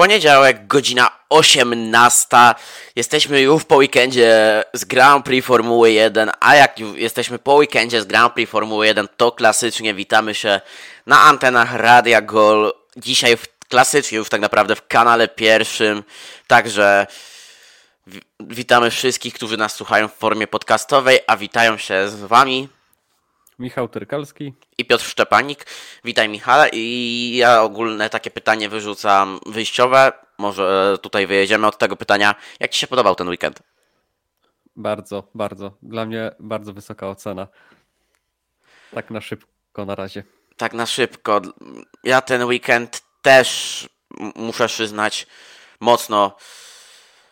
Poniedziałek, godzina 18. Jesteśmy już po weekendzie z Grand Prix Formuły 1, a jak jesteśmy po weekendzie z Grand Prix Formuły 1, to klasycznie witamy się na antenach Radia Gol. Dzisiaj w, klasycznie już tak naprawdę w kanale pierwszym, także wi- witamy wszystkich, którzy nas słuchają w formie podcastowej, a witają się z Wami Michał Tyrkalski. i Piotr Szczepanik. Witaj Michale i ja ogólne takie pytanie wyrzucam wyjściowe. Może tutaj wyjedziemy od tego pytania. Jak Ci się podobał ten weekend? Bardzo, bardzo. Dla mnie bardzo wysoka ocena. Tak na szybko na razie. Tak na szybko. Ja ten weekend też muszę przyznać mocno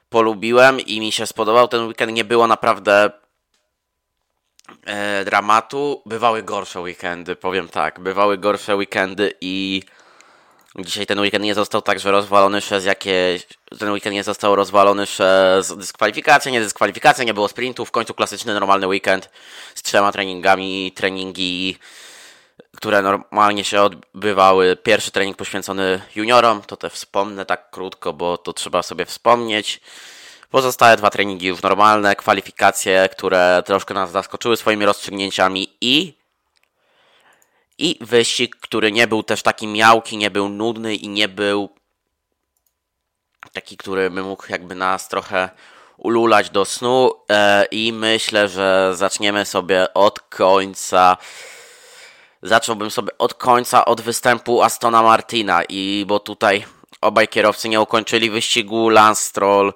polubiłem i mi się spodobał. Ten weekend nie było naprawdę e, dramatu. Bywały gorsze weekendy, powiem tak. Bywały gorsze weekendy i dzisiaj ten weekend nie został także rozwalony przez jakieś... Ten weekend nie został rozwalony przez dyskwalifikację, nie dyskwalifikację, nie było sprintów. W końcu klasyczny, normalny weekend z trzema treningami, treningi które normalnie się odbywały. Pierwszy trening poświęcony juniorom, to te wspomnę tak krótko, bo to trzeba sobie wspomnieć. Pozostałe dwa treningi już normalne, kwalifikacje, które troszkę nas zaskoczyły swoimi rozstrzygnięciami i i wyścig, który nie był też taki miałki, nie był nudny i nie był taki, który by mógł jakby nas trochę ululać do snu. E, i myślę, że zaczniemy sobie od końca. Zacząłbym sobie od końca, od występu Astona Martina. I bo tutaj obaj kierowcy nie ukończyli wyścigu, Lance Stroll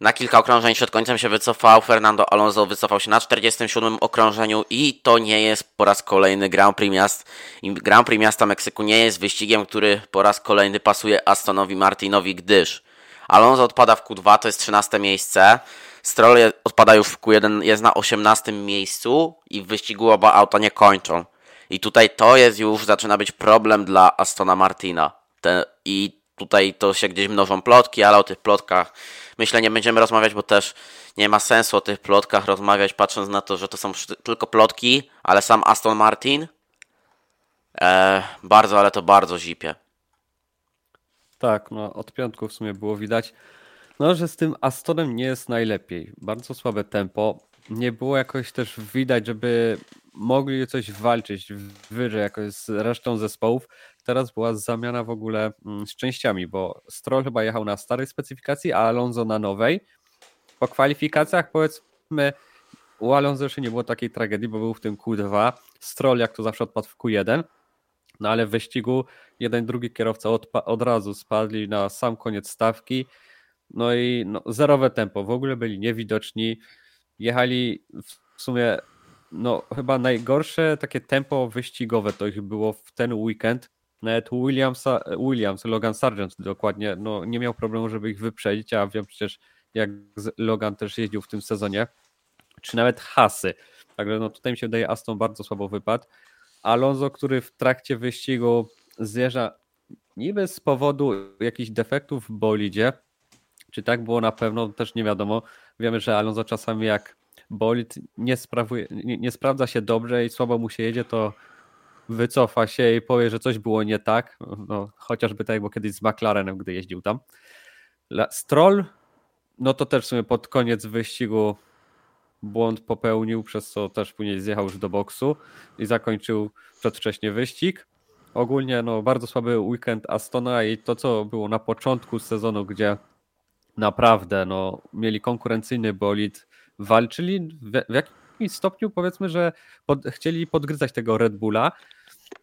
na kilka okrążeń przed końcem się wycofał, Fernando Alonso wycofał się na 47 okrążeniu i to nie jest po raz kolejny Grand Prix Miast. Grand Prix Miasta Meksyku nie jest wyścigiem, który po raz kolejny pasuje Astonowi Martinowi, gdyż Alonso odpada w Q2, to jest 13 miejsce, Stroll odpada już w Q1, jest na 18 miejscu i w wyścigu oba auta nie kończą. I tutaj to jest już, zaczyna być problem dla Astona Martina. Te, I tutaj to się gdzieś mnożą plotki, ale o tych plotkach myślę nie będziemy rozmawiać, bo też nie ma sensu o tych plotkach rozmawiać, patrząc na to, że to są tylko plotki, ale sam Aston Martin e, bardzo, ale to bardzo zipie. Tak, no od piątku w sumie było widać. No, że z tym Astonem nie jest najlepiej. Bardzo słabe tempo. Nie było jakoś też widać, żeby mogli coś walczyć wyżej jakoś z resztą zespołów. Teraz była zamiana w ogóle mm, z częściami, bo Stroll chyba jechał na starej specyfikacji, a Alonso na nowej. Po kwalifikacjach powiedzmy u Alonso jeszcze nie było takiej tragedii, bo był w tym Q2. Stroll jak to zawsze odpadł w Q1. No ale w wyścigu jeden, drugi kierowca od razu spadli na sam koniec stawki. No i no, zerowe tempo, w ogóle byli niewidoczni. Jechali w sumie, no chyba najgorsze takie tempo wyścigowe to ich było w ten weekend. Nawet Williamsa, Williams, Logan Sargent dokładnie, no nie miał problemu, żeby ich wyprzedzić, a wiem przecież jak Logan też jeździł w tym sezonie, czy nawet Hasy. Także no tutaj mi się wydaje Aston bardzo słabo wypadł. Alonso, który w trakcie wyścigu zjeżdża niby z powodu jakichś defektów w bolidzie, czy tak było na pewno, też nie wiadomo. Wiemy, że Alonso czasami jak bolid nie, sprawuje, nie, nie sprawdza się dobrze i słabo mu się jedzie, to wycofa się i powie, że coś było nie tak. No, chociażby tak było kiedyś z McLarenem, gdy jeździł tam. Stroll, no to też w sumie pod koniec wyścigu błąd popełnił, przez co też później zjechał już do boksu i zakończył przedwcześnie wyścig. Ogólnie no, bardzo słaby weekend Astona i to, co było na początku sezonu, gdzie naprawdę no, mieli konkurencyjny bolid, walczyli w, w jakimś stopniu powiedzmy, że pod, chcieli podgryzać tego Red Bulla,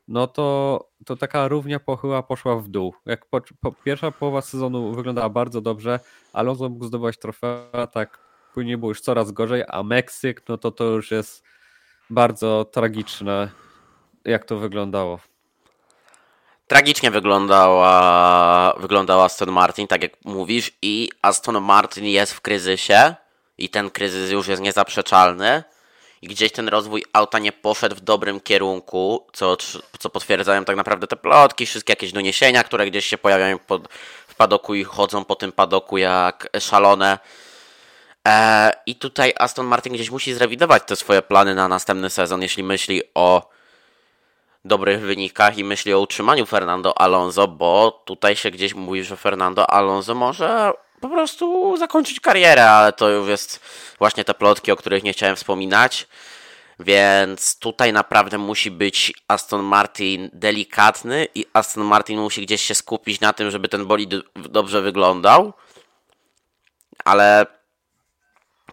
no to, to taka równia pochyła poszła w dół. Jak po, po, pierwsza połowa sezonu wyglądała bardzo dobrze, Alonso mógł zdobywać trofea, tak później było już coraz gorzej, a Meksyk, no to to już jest bardzo tragiczne, jak to wyglądało. Tragicznie wyglądała, wyglądał Aston Martin, tak jak mówisz, i Aston Martin jest w kryzysie i ten kryzys już jest niezaprzeczalny i gdzieś ten rozwój auta nie poszedł w dobrym kierunku, co, co potwierdzają tak naprawdę te plotki, wszystkie jakieś doniesienia, które gdzieś się pojawiają pod, w padoku i chodzą po tym padoku jak szalone. E, I tutaj Aston Martin gdzieś musi zrewidować te swoje plany na następny sezon, jeśli myśli o dobrych wynikach i myśli o utrzymaniu Fernando Alonso, bo tutaj się gdzieś mówi, że Fernando Alonso może po prostu zakończyć karierę, ale to już jest właśnie te plotki, o których nie chciałem wspominać. Więc tutaj naprawdę musi być Aston Martin delikatny i Aston Martin musi gdzieś się skupić na tym, żeby ten bolid dobrze wyglądał. Ale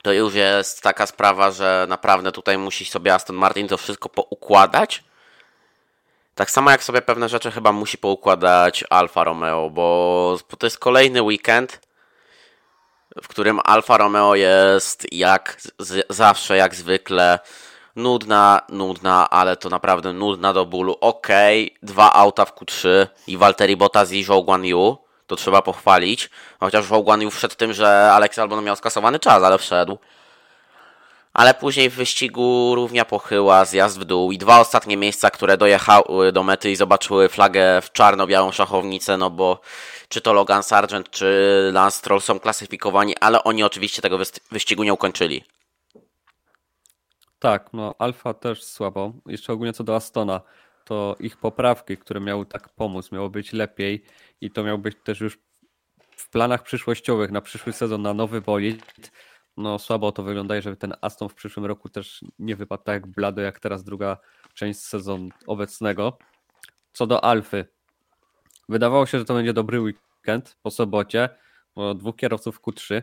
to już jest taka sprawa, że naprawdę tutaj musi sobie Aston Martin to wszystko poukładać. Tak samo jak sobie pewne rzeczy chyba musi poukładać Alfa Romeo, bo to jest kolejny weekend, w którym Alfa Romeo jest jak z, zawsze, jak zwykle nudna, nudna, ale to naprawdę nudna do bólu. Okej, okay, dwa auta w Q3 i Valtteri Bottas i Zhou Guan Yu, to trzeba pochwalić. Chociaż Zhou Guan Yu wszedł tym, że Alex Albon miał skasowany czas, ale wszedł. Ale później w wyścigu równia pochyła, zjazd w dół i dwa ostatnie miejsca, które dojechały do mety i zobaczyły flagę w czarno-białą szachownicę, no bo czy to Logan Sargent, czy Lance Stroll są klasyfikowani, ale oni oczywiście tego wyścigu nie ukończyli. Tak, no Alfa też słabo. Jeszcze ogólnie co do Astona, to ich poprawki, które miały tak pomóc, miało być lepiej i to miało być też już w planach przyszłościowych na przyszły sezon, na nowy bolid. No słabo to wygląda, żeby ten Aston w przyszłym roku też nie wypadł tak blado, jak teraz druga część sezonu obecnego. Co do Alfy, wydawało się, że to będzie dobry weekend po sobocie, bo dwóch kierowców Q3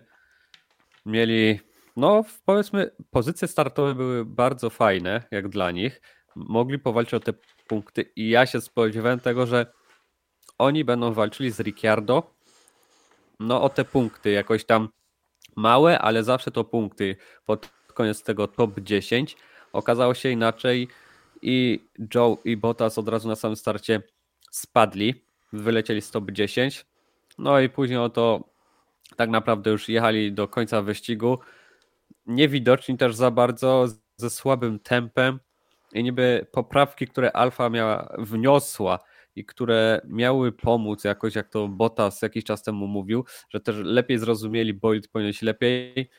mieli no, powiedzmy, pozycje startowe były bardzo fajne, jak dla nich. Mogli powalczyć o te punkty i ja się spodziewałem tego, że oni będą walczyli z Ricciardo no o te punkty, jakoś tam małe, ale zawsze to punkty pod koniec tego top 10. Okazało się inaczej i Joe i Bottas od razu na samym starcie spadli, wylecieli z top 10. No i później o to tak naprawdę już jechali do końca wyścigu niewidoczni też za bardzo, ze słabym tempem i niby poprawki, które Alfa miała, wniosła i które miały pomóc jakoś, jak to Bottas jakiś czas temu mówił, że też lepiej zrozumieli, Boyd ponieść lepiej,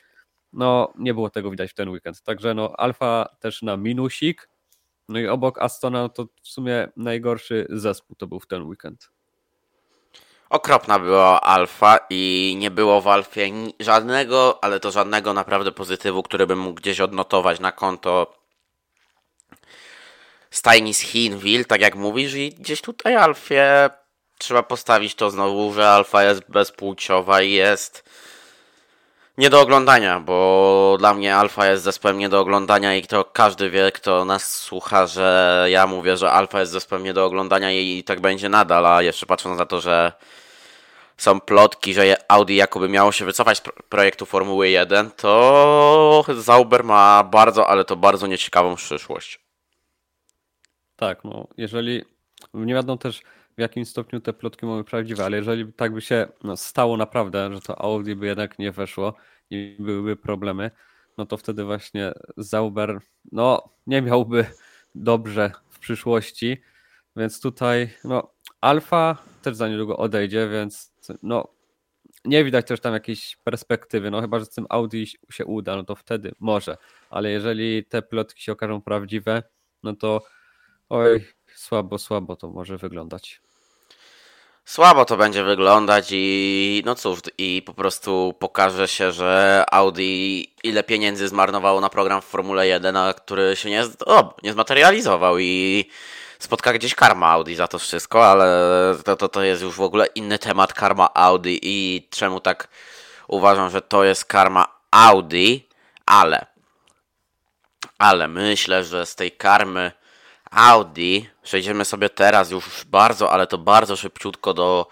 no nie było tego widać w ten weekend. Także no Alfa też na minusik, no i obok Astona to w sumie najgorszy zespół to był w ten weekend. Okropna była alfa i nie było w alfie żadnego, ale to żadnego naprawdę pozytywu, który bym mógł gdzieś odnotować na konto stajni z Hinwil, tak jak mówisz, i gdzieś tutaj alfie trzeba postawić to znowu, że alfa jest bezpłciowa i jest nie do oglądania, bo dla mnie alfa jest zespołem nie do oglądania i to każdy wie, kto nas słucha, że ja mówię, że alfa jest zespołem nie do oglądania i tak będzie nadal, a jeszcze patrząc na to, że są plotki, że Audi jakoby miało się wycofać z projektu Formuły 1, to Zauber ma bardzo, ale to bardzo nieciekawą przyszłość. Tak, no jeżeli nie wiadomo też w jakim stopniu te plotki były prawdziwe, ale jeżeli tak by się no, stało naprawdę, że to Audi by jednak nie weszło i byłyby problemy, no to wtedy właśnie Zauber no, nie miałby dobrze w przyszłości, więc tutaj no, Alfa też za niedługo odejdzie, więc no nie widać też tam jakiejś perspektywy, no chyba, że z tym Audi się uda, no to wtedy może, ale jeżeli te plotki się okażą prawdziwe, no to oj, słabo, słabo to może wyglądać. Słabo to będzie wyglądać i no cóż, i po prostu pokaże się, że Audi ile pieniędzy zmarnowało na program w Formule 1, a który się nie, o, nie zmaterializował i spotka gdzieś karma Audi za to wszystko, ale to, to, to jest już w ogóle inny temat, karma Audi i czemu tak uważam, że to jest karma Audi, ale ale myślę, że z tej karmy Audi przejdziemy sobie teraz już bardzo, ale to bardzo szybciutko do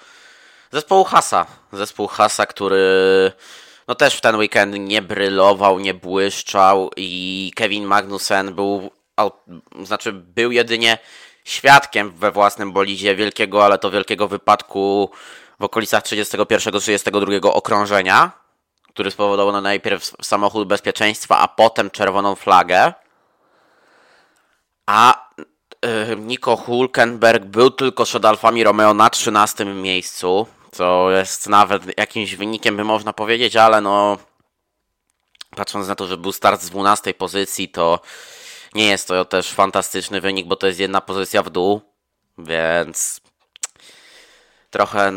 zespołu Hasa. Zespół Hasa, który no też w ten weekend nie brylował, nie błyszczał i Kevin Magnussen był, znaczy był jedynie świadkiem we własnym bolidzie wielkiego, ale to wielkiego wypadku w okolicach 31-32 okrążenia, który spowodował no najpierw samochód bezpieczeństwa, a potem czerwoną flagę. A Nico Hulkenberg był tylko przed Alfami Romeo na 13 miejscu, co jest nawet jakimś wynikiem, by można powiedzieć, ale no patrząc na to, że był start z 12 pozycji, to nie jest to też fantastyczny wynik, bo to jest jedna pozycja w dół, więc trochę,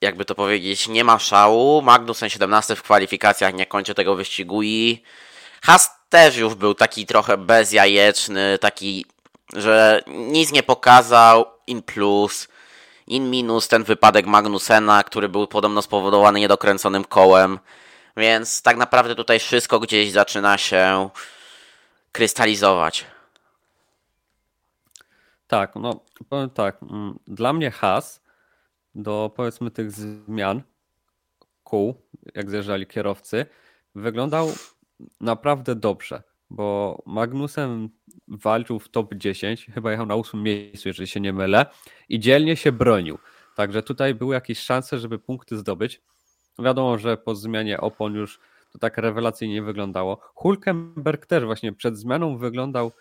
jakby to powiedzieć, nie ma szału. Magnussen 17 w kwalifikacjach nie kończy tego wyścigu i Has też już był taki trochę bezjajeczny, taki, że nic nie pokazał, in plus, in minus ten wypadek Magnusena, który był podobno spowodowany niedokręconym kołem, więc tak naprawdę tutaj wszystko gdzieś zaczyna się krystalizować. Tak, no powiem tak, mm, dla mnie Has do powiedzmy tych zmian kół, jak zjeżdżali kierowcy, wyglądał naprawdę dobrze, bo Magnusem walczył w top 10, chyba jechał na 8 miejscu, jeżeli się nie mylę, i dzielnie się bronił. Także tutaj były jakieś szanse, żeby punkty zdobyć. Wiadomo, że po zmianie opon już to tak rewelacyjnie nie wyglądało. Hulkenberg też właśnie przed zmianą wyglądał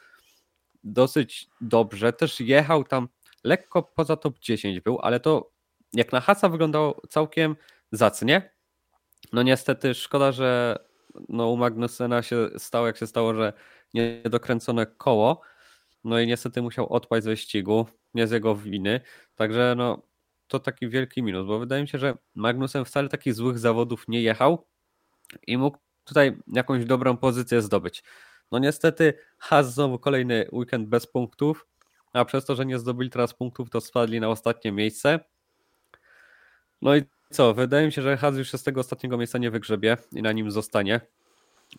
dosyć dobrze. Też jechał tam lekko poza top 10 był, ale to jak na Hasa wyglądało całkiem zacnie. No niestety szkoda, że no u Magnusena się stało jak się stało, że niedokręcone koło. No i niestety musiał odpaść z wyścigu, nie z jego winy. Także no to taki wielki minus, bo wydaje mi się, że Magnusen wcale takich złych zawodów nie jechał i mógł tutaj jakąś dobrą pozycję zdobyć. No niestety Haas znowu kolejny weekend bez punktów, a przez to, że nie zdobyli teraz punktów, to spadli na ostatnie miejsce. No i co, wydaje mi się, że Haas już z tego ostatniego miejsca nie wygrzebie i na nim zostanie.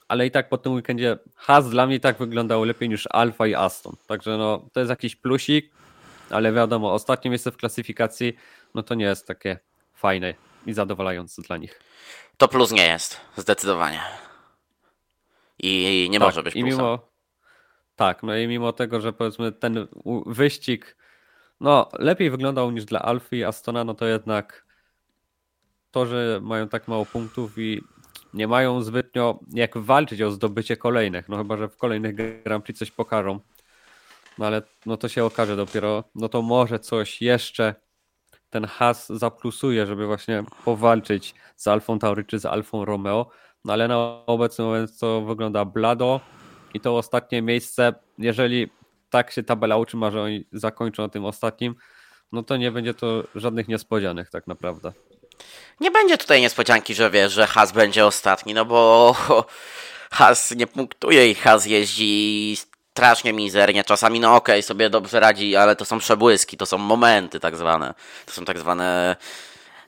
Ale i tak po tym weekendzie Haas dla mnie tak wyglądał lepiej niż Alfa i Aston. Także no, to jest jakiś plusik, ale wiadomo, ostatnie miejsce w klasyfikacji, no to nie jest takie fajne i zadowalające dla nich. To plus nie jest, zdecydowanie. I nie tak, może być plusem. I mimo, tak, no i mimo tego, że powiedzmy ten wyścig no lepiej wyglądał niż dla Alfy i Astona, no to jednak to, że mają tak mało punktów i nie mają zbytnio jak walczyć o zdobycie kolejnych, no chyba, że w kolejnych Grand Prix coś pokażą. No ale no to się okaże dopiero, no to może coś jeszcze ten has zaplusuje, żeby właśnie powalczyć z Alfą Tauri czy z Alfą Romeo, no ale na obecny moment to wygląda blado i to ostatnie miejsce, jeżeli tak się tabela utrzyma, że oni zakończą na tym ostatnim, no to nie będzie to żadnych niespodzianek tak naprawdę. Nie będzie tutaj niespodzianki, że wiesz, że Has będzie ostatni, no bo Has nie punktuje i Has jeździ strasznie mizernie. Czasami, no okej, okay, sobie dobrze radzi, ale to są przebłyski, to są momenty tak zwane. To są tak zwane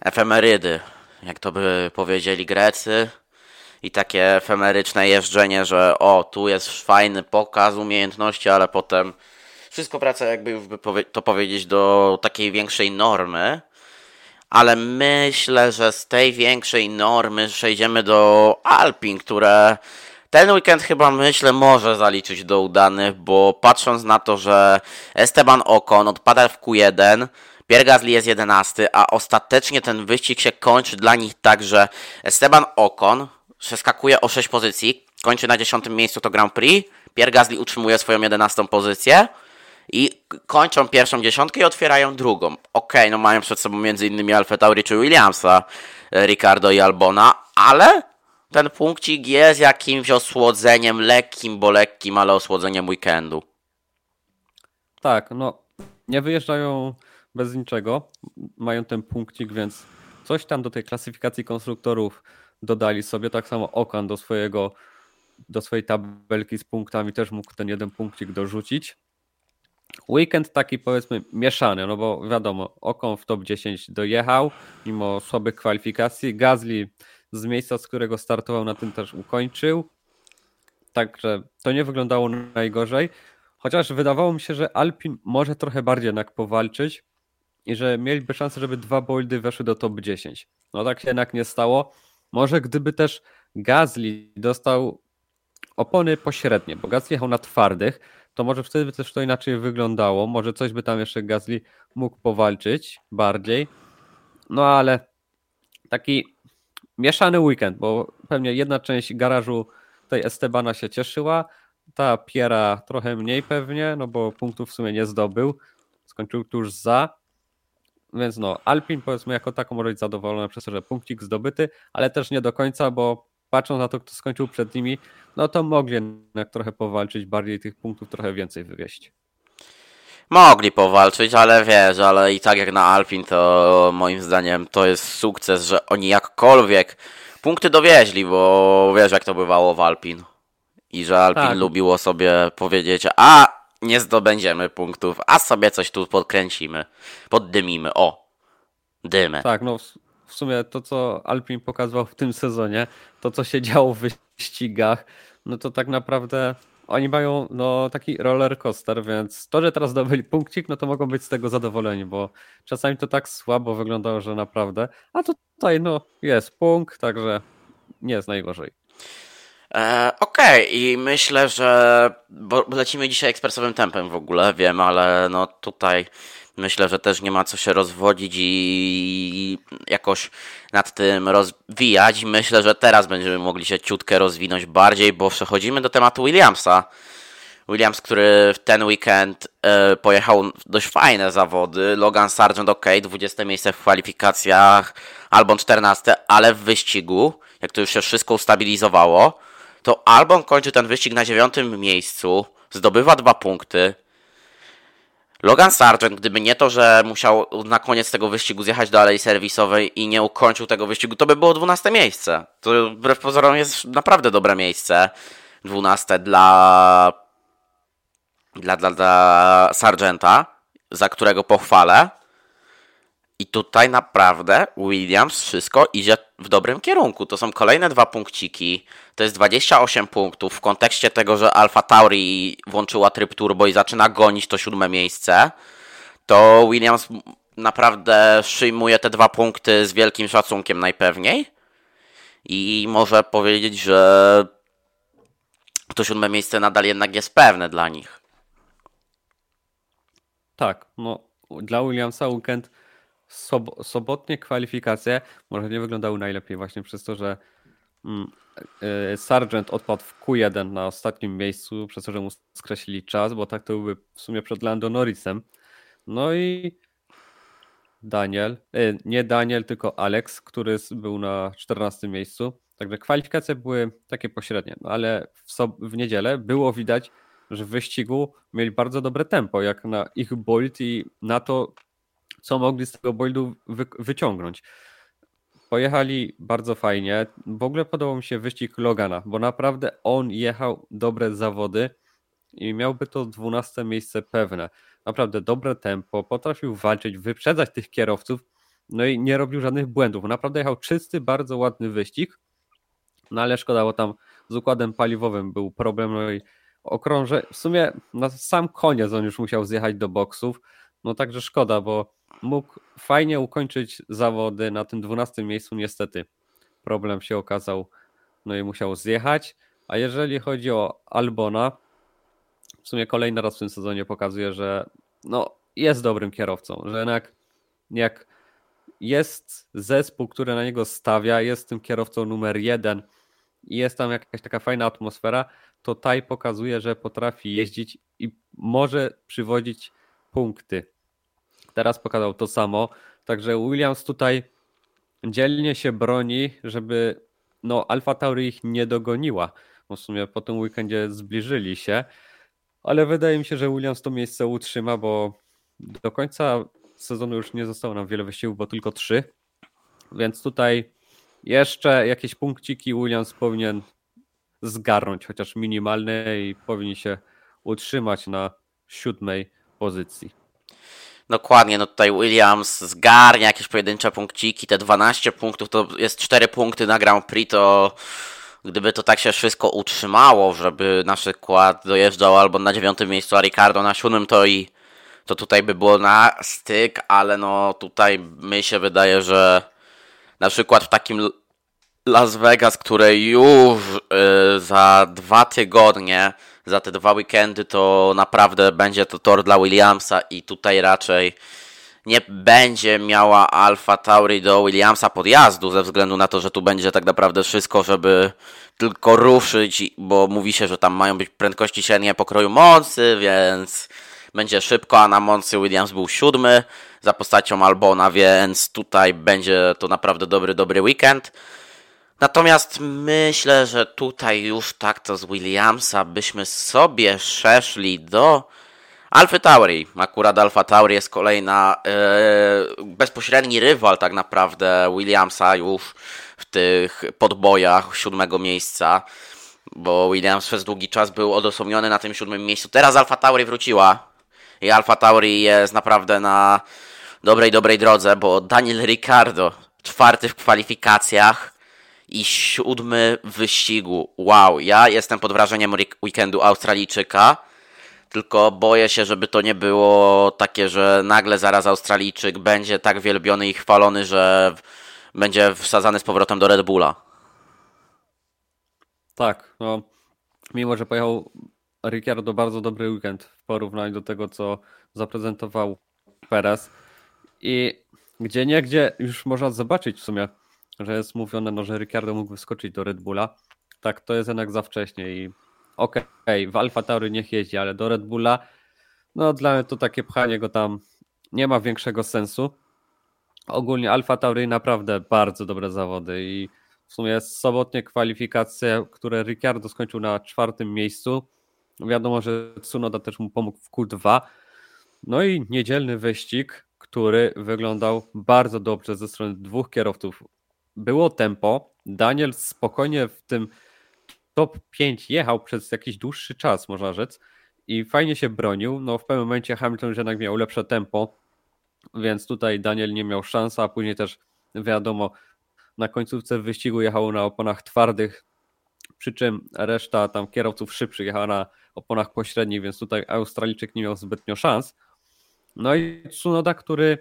efemerydy, jak to by powiedzieli Grecy. I takie efemeryczne jeżdżenie, że o, tu jest fajny pokaz umiejętności, ale potem wszystko wraca jakby to powiedzieć do takiej większej normy ale myślę, że z tej większej normy przejdziemy do Alpin, które ten weekend chyba myślę może zaliczyć do udanych, bo patrząc na to, że Esteban Ocon odpada w Q1, Pierre Gasly jest 11, a ostatecznie ten wyścig się kończy dla nich tak, że Esteban Ocon przeskakuje o 6 pozycji, kończy na 10 miejscu to Grand Prix, Pierre Gasly utrzymuje swoją 11 pozycję, i kończą pierwszą dziesiątkę i otwierają drugą. Okay, no mają przed sobą innymi Alfa Tauri czy Williamsa, e, Ricardo i Albona, ale ten punkcik jest jakimś osłodzeniem, lekkim, bo lekkim, ale osłodzeniem weekendu. Tak, no nie wyjeżdżają bez niczego, mają ten punkcik, więc coś tam do tej klasyfikacji konstruktorów dodali sobie, tak samo Okan do swojego do swojej tabelki z punktami też mógł ten jeden punkcik dorzucić. Weekend taki powiedzmy mieszany, no bo wiadomo, Okon w top 10 dojechał, mimo słabych kwalifikacji. Gazli z miejsca, z którego startował, na tym też ukończył. Także to nie wyglądało najgorzej. Chociaż wydawało mi się, że Alpin może trochę bardziej jednak powalczyć i że mieliby szansę, żeby dwa boldy weszły do top 10. No tak się jednak nie stało. Może gdyby też Gazli dostał opony pośrednie, bo Gazli jechał na twardych, to może wtedy by też to inaczej wyglądało. Może coś by tam jeszcze Gasly mógł powalczyć bardziej. No ale taki mieszany weekend, bo pewnie jedna część garażu tej Estebana się cieszyła, ta Piera trochę mniej pewnie, no bo punktów w sumie nie zdobył. Skończył tuż za. Więc no, Alpin powiedzmy jako tako może być zadowolony przez to, że punkcik zdobyty, ale też nie do końca, bo patrząc na to, kto skończył przed nimi, no to mogli jednak trochę powalczyć, bardziej tych punktów trochę więcej wywieźć. Mogli powalczyć, ale wiesz, ale i tak jak na Alpin, to moim zdaniem to jest sukces, że oni jakkolwiek punkty dowieźli, bo wiesz jak to bywało w Alpin. I że Alpin Tak. lubiło sobie powiedzieć, a nie zdobędziemy punktów, a sobie coś tu podkręcimy, poddymimy, o, dymy. Tak, no w, sumie to, co Alpin pokazywał w tym sezonie, to, co się działo w wyścigach, no to tak naprawdę oni mają no, taki roller coaster, więc to, że teraz zdobyli punkcik, no to mogą być z tego zadowoleni, bo czasami to tak słabo wyglądało, że naprawdę, a tutaj no jest punkt, także nie jest najgorzej. E, Okej, i myślę, że bo lecimy dzisiaj ekspresowym tempem w ogóle, wiem, ale no tutaj myślę, że też nie ma co się rozwodzić i jakoś nad tym rozwijać. Myślę, że teraz będziemy mogli się ciutkę rozwinąć bardziej, bo przechodzimy do tematu Williamsa. Williams, który w ten weekend e, pojechał dość fajne zawody. Logan Sargent, ok, 20 miejsce w kwalifikacjach, Albon 14, ale w wyścigu, jak to już się wszystko ustabilizowało, to Albon kończy ten wyścig na dziewiątym miejscu, zdobywa dwa punkty. Logan Sargent, gdyby nie to, że musiał na koniec tego wyścigu zjechać do alei serwisowej i nie ukończył tego wyścigu, to by było 12 miejsce. To wbrew pozorom jest naprawdę dobre miejsce. 12 dla dla, dla, dla Sargenta, za którego pochwalę. I tutaj naprawdę Williams wszystko idzie w dobrym kierunku. To są kolejne dwa punkciki. To jest 28 punktów w kontekście tego, że Alfa Tauri włączyła tryb turbo i zaczyna gonić to siódme miejsce. To Williams naprawdę przyjmuje te dwa punkty z wielkim szacunkiem najpewniej. I może powiedzieć, że to siódme miejsce nadal jednak jest pewne dla nich. Tak, no dla Williamsa weekend sob sobotnie kwalifikacje może nie wyglądały najlepiej właśnie przez to, że mm, y, Sargent odpadł w Q1 na ostatnim miejscu, przez to, że mu skreślili czas, bo tak to byłby w sumie przed Lando Norrisem. No i Daniel, y, nie Daniel, tylko Alex, który był na 14 miejscu. Także kwalifikacje były takie pośrednie, no ale w, w niedzielę było widać, że w wyścigu mieli bardzo dobre tempo, jak na ich bolt i na to, co mogli z tego boldu wy wyciągnąć. Pojechali bardzo fajnie. W ogóle podobał mi się wyścig Logana, bo naprawdę on jechał dobre zawody i miałby to 12 miejsce pewne. Naprawdę dobre tempo, potrafił walczyć, wyprzedzać tych kierowców, no i nie robił żadnych błędów. Naprawdę jechał czysty, bardzo ładny wyścig. No ale szkoda, bo tam z układem paliwowym był problem. No i okrąże. W sumie na sam koniec on już musiał zjechać do boksów. No także szkoda, bo mógł fajnie ukończyć zawody na tym 12 miejscu. Niestety problem się okazał, no i musiał zjechać. A jeżeli chodzi o Albona, w sumie kolejny raz w tym sezonie pokazuje, że no, jest dobrym kierowcą, że jednak jak jest zespół, który na niego stawia, jest tym kierowcą numer jeden i jest tam jakaś taka fajna atmosfera, to Taj pokazuje, że potrafi jeździć i może przywodzić punkty. Teraz pokazał to samo, także Williams tutaj dzielnie się broni, żeby no Alfa Tauri ich nie dogoniła, w sumie po tym weekendzie zbliżyli się, ale wydaje mi się, że Williams to miejsce utrzyma, bo do końca sezonu już nie zostało nam wiele wyścigów, bo tylko trzy, więc tutaj jeszcze jakieś punkciki Williams powinien zgarnąć, chociaż minimalne i powinien się utrzymać na siódmej pozycji. Dokładnie, no tutaj Williams zgarnia jakieś pojedyncze punkciki, te 12 punktów to jest 4 punkty na Grand Prix, to gdyby to tak się wszystko utrzymało, żeby na przykład dojeżdżał albo na dziewiątym miejscu, a Ricardo na siódmym, to i to tutaj by było na styk, ale no tutaj mi się wydaje, że na przykład w takim Las Vegas, które już y, za dwa tygodnie, za te dwa weekendy, to naprawdę będzie to tor dla Williamsa i tutaj raczej nie będzie miała Alfa Tauri do Williamsa podjazdu, ze względu na to, że tu będzie tak naprawdę wszystko, żeby tylko ruszyć, bo mówi się, że tam mają być prędkości średnie pokroju Moncy, więc będzie szybko, a na Moncy Williams był siódmy za postacią Albona, więc tutaj będzie to naprawdę dobry, dobry weekend. Natomiast myślę, że tutaj już tak to z Williamsa byśmy sobie przeszli do Alfy Tauri. Akurat Alfa Tauri jest kolejna e, bezpośredni rywal tak naprawdę Williamsa już w tych podbojach siódmego miejsca, bo Williams przez długi czas był odosobniony na tym siódmym miejscu. Teraz Alfa Tauri wróciła i Alfa Tauri jest naprawdę na dobrej, dobrej drodze, bo Daniel Ricciardo czwarty w kwalifikacjach i siódmy wyścigu. Wow, ja jestem pod wrażeniem weekendu Australijczyka. Tylko boję się, żeby to nie było takie, że nagle zaraz Australijczyk będzie tak wielbiony i chwalony, że będzie wsadzany z powrotem do Red Bulla. Tak, no mimo, że pojechał Ricciardo bardzo dobry weekend w porównaniu do tego, co zaprezentował Perez i gdzie nie, gdzie już można zobaczyć w sumie, że jest mówione, no, że Ricciardo mógł wyskoczyć do Red Bulla. Tak, to jest jednak za wcześnie i okej, okay, w Alfa Tauri niech jeździ, ale do Red Bulla, no dla mnie to takie pchanie go tam nie ma większego sensu. Ogólnie Alfa Tauri naprawdę bardzo dobre zawody i w sumie sobotnie kwalifikacje, które Ricciardo skończył na czwartym miejscu. Wiadomo, że Tsunoda też mu pomógł w Q2. No i niedzielny wyścig, który wyglądał bardzo dobrze ze strony dwóch kierowców. Było tempo. Daniel spokojnie w tym top 5 jechał przez jakiś dłuższy czas, można rzec, i fajnie się bronił. No w pewnym momencie Hamilton jednak miał lepsze tempo, więc tutaj Daniel nie miał szans, a później też wiadomo, na końcówce wyścigu jechał na oponach twardych, przy czym reszta tam kierowców szybszych jechała na oponach pośrednich, więc tutaj Australijczyk nie miał zbytnio szans. No i Tsunoda, który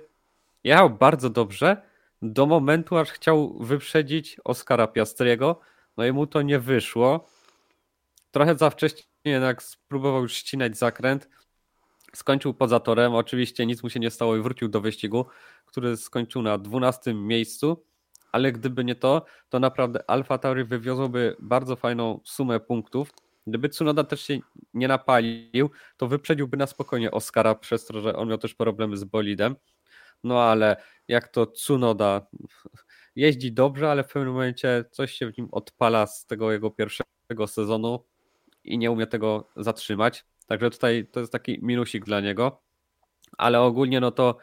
jechał bardzo dobrze do momentu, aż chciał wyprzedzić Oskara Piastriego, no i mu to nie wyszło. Trochę za wcześnie jednak spróbował już ścinać zakręt. Skończył poza torem. Oczywiście nic mu się nie stało i wrócił do wyścigu, który skończył na 12 miejscu. Ale gdyby nie to, to naprawdę Alfa Tauri wywiozłoby bardzo fajną sumę punktów. Gdyby Tsunoda też się nie napalił, to wyprzedziłby na spokojnie Oscara przez to, że on miał też problemy z bolidem. No ale jak to Tsunoda jeździ dobrze, ale w pewnym momencie coś się w nim odpala z tego jego pierwszego sezonu i nie umie tego zatrzymać. Także tutaj to jest taki minusik dla niego. Ale ogólnie no to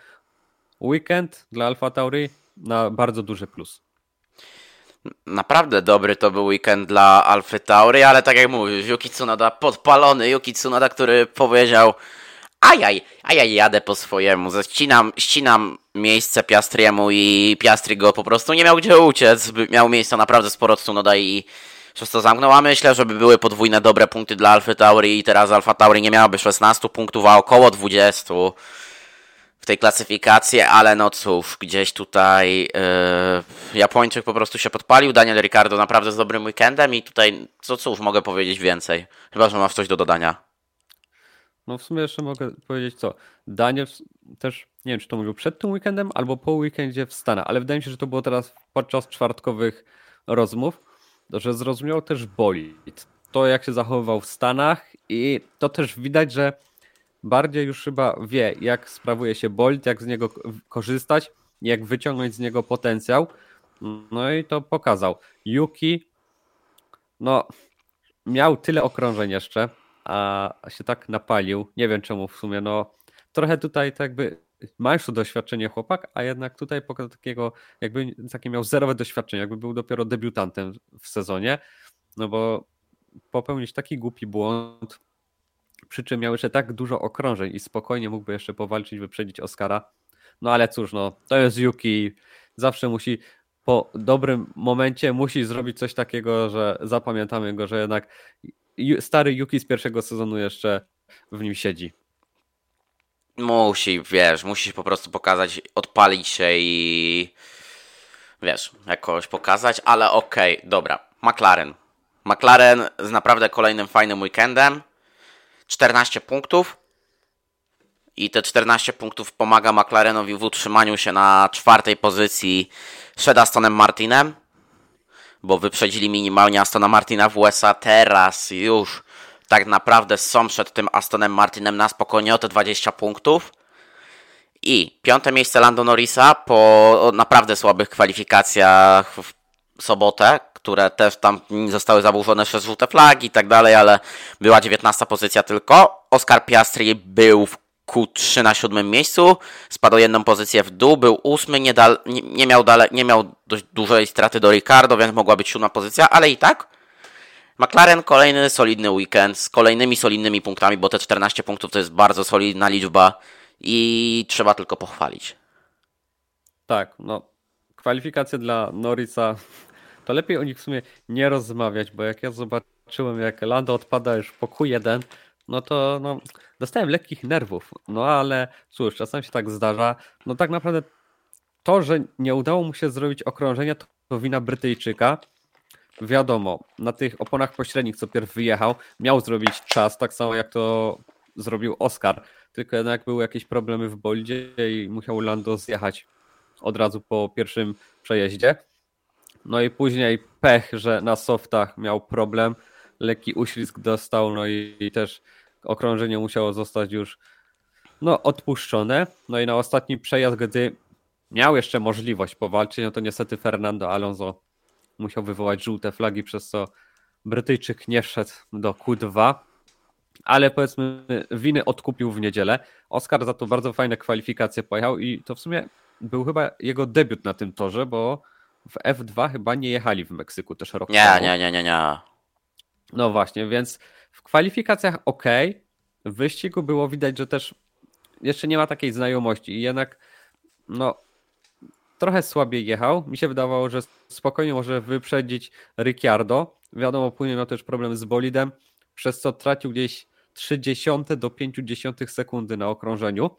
weekend dla Alfa Tauri na bardzo duży plus. Naprawdę dobry to był weekend dla Alfa Tauri, ale tak jak mówisz, Yuki Tsunoda podpalony, Yuki Tsunoda, który powiedział ajaj, ajaj, jadę po swojemu, ścinam, ścinam miejsce Piastriemu i Piastri go po prostu nie miał gdzie uciec, miał miejsca naprawdę sporo Tsunoda i przez to zamknął, a myślę, żeby były podwójne dobre punkty dla Alfa Tauri i teraz Alfa Tauri nie miałaby 16 punktów, a około 20 w tej klasyfikacji, ale no cóż, gdzieś tutaj yy, Japończyk po prostu się podpalił, Daniel Ricardo naprawdę z dobrym weekendem i tutaj co cóż mogę powiedzieć więcej, chyba, że masz coś do dodania. No w sumie jeszcze mogę powiedzieć co. Daniel też, nie wiem czy to mówił przed tym weekendem albo po weekendzie w Stanach, ale wydaje mi się, że to było teraz podczas czwartkowych rozmów, że zrozumiał też bolid. To jak się zachowywał w Stanach i to też widać, że bardziej już chyba wie jak sprawuje się bolid, jak z niego korzystać, jak wyciągnąć z niego potencjał. No i to pokazał. Yuki no miał tyle okrążeń jeszcze, a się tak napalił. Nie wiem czemu w sumie, no trochę tutaj tak jakby ma już doświadczenie chłopak, a jednak tutaj pokazał takiego, jakby takie miał zerowe doświadczenie, jakby był dopiero debiutantem w sezonie, no bo popełnić taki głupi błąd, przy czym miał jeszcze tak dużo okrążeń i spokojnie mógłby jeszcze powalczyć, wyprzedzić Oscara. No ale cóż, no to jest Yuki, zawsze musi po dobrym momencie musi zrobić coś takiego, że zapamiętamy go, że jednak stary Yuki z pierwszego sezonu jeszcze w nim siedzi. Musi, wiesz, musi po prostu pokazać, odpalić się i wiesz, jakoś pokazać, ale okej, okay, dobra. McLaren. McLaren z naprawdę kolejnym fajnym weekendem. 14 punktów. I te 14 punktów pomaga McLarenowi w utrzymaniu się na czwartej pozycji przed Astonem Martinem bo wyprzedzili minimalnie Astona Martina w USA. Teraz już tak naprawdę są przed tym Astonem Martinem na spokojnie o te 20 punktów. I piąte miejsce Lando Norrisa po naprawdę słabych kwalifikacjach w sobotę, które też tam zostały zaburzone przez żółte flagi i tak dalej, ale była 19 pozycja tylko. Oscar Piastri był w Q3 na siódmym miejscu, spadł jedną pozycję w dół, był ósmy, nie, dal, nie, nie, miał dale, nie miał dość dużej straty do Ricardo, więc mogła być siódma pozycja, ale i tak McLaren kolejny solidny weekend z kolejnymi solidnymi punktami, bo te 14 punktów to jest bardzo solidna liczba i trzeba tylko pochwalić. Tak, no kwalifikacje dla Norisa to lepiej o nich w sumie nie rozmawiać, bo jak ja zobaczyłem jak Lando odpada już po Q1, no to no, dostałem lekkich nerwów. No ale cóż, czasem się tak zdarza. No tak naprawdę to, że nie udało mu się zrobić okrążenia, to, wina Brytyjczyka. Wiadomo, na tych oponach pośrednich, co pierw wyjechał, miał zrobić czas, tak samo jak to zrobił Oscar. Tylko jednak były jakieś problemy w boldzie i musiał Lando zjechać od razu po pierwszym przejeździe. No i później pech, że na softach miał problem, lekki uślizg dostał, no i też okrążenie musiało zostać już no, odpuszczone. No i na ostatni przejazd, gdy miał jeszcze możliwość powalczyć, no to niestety Fernando Alonso musiał wywołać żółte flagi, przez co Brytyjczyk nie wszedł do Q2, ale powiedzmy winy odkupił w niedzielę. Oscar za to bardzo fajne kwalifikacje pojechał i to w sumie był chyba jego debiut na tym torze, bo w F2 chyba nie jechali w Meksyku też rok Nie, temu. nie, nie, nie, nie. No właśnie, więc w kwalifikacjach ok, w wyścigu było widać, że też jeszcze nie ma takiej znajomości i jednak no trochę słabiej jechał. Mi się wydawało, że spokojnie może wyprzedzić Ricciardo. Wiadomo, później miał też problem z bolidem, przez co tracił gdzieś 30 do 50 sekundy na okrążeniu.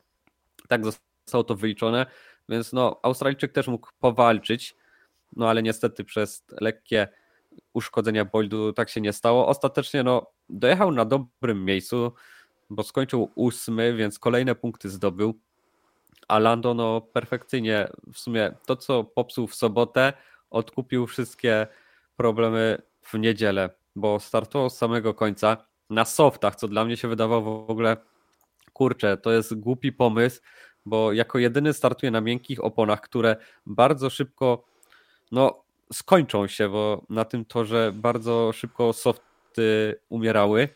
Tak zostało to wyliczone, więc no Australijczyk też mógł powalczyć, no ale niestety przez lekkie uszkodzenia bolidu tak się nie stało. Ostatecznie no dojechał na dobrym miejscu, bo skończył ósmy, więc kolejne punkty zdobył. A Lando no perfekcyjnie w sumie to, co popsuł w sobotę, odkupił wszystkie problemy w niedzielę, bo startował z samego końca na softach, co dla mnie się wydawało w ogóle kurczę, to jest głupi pomysł, bo jako jedyny startuje na miękkich oponach, które bardzo szybko no, skończą się, bo na tym torze bardzo szybko softy umierały.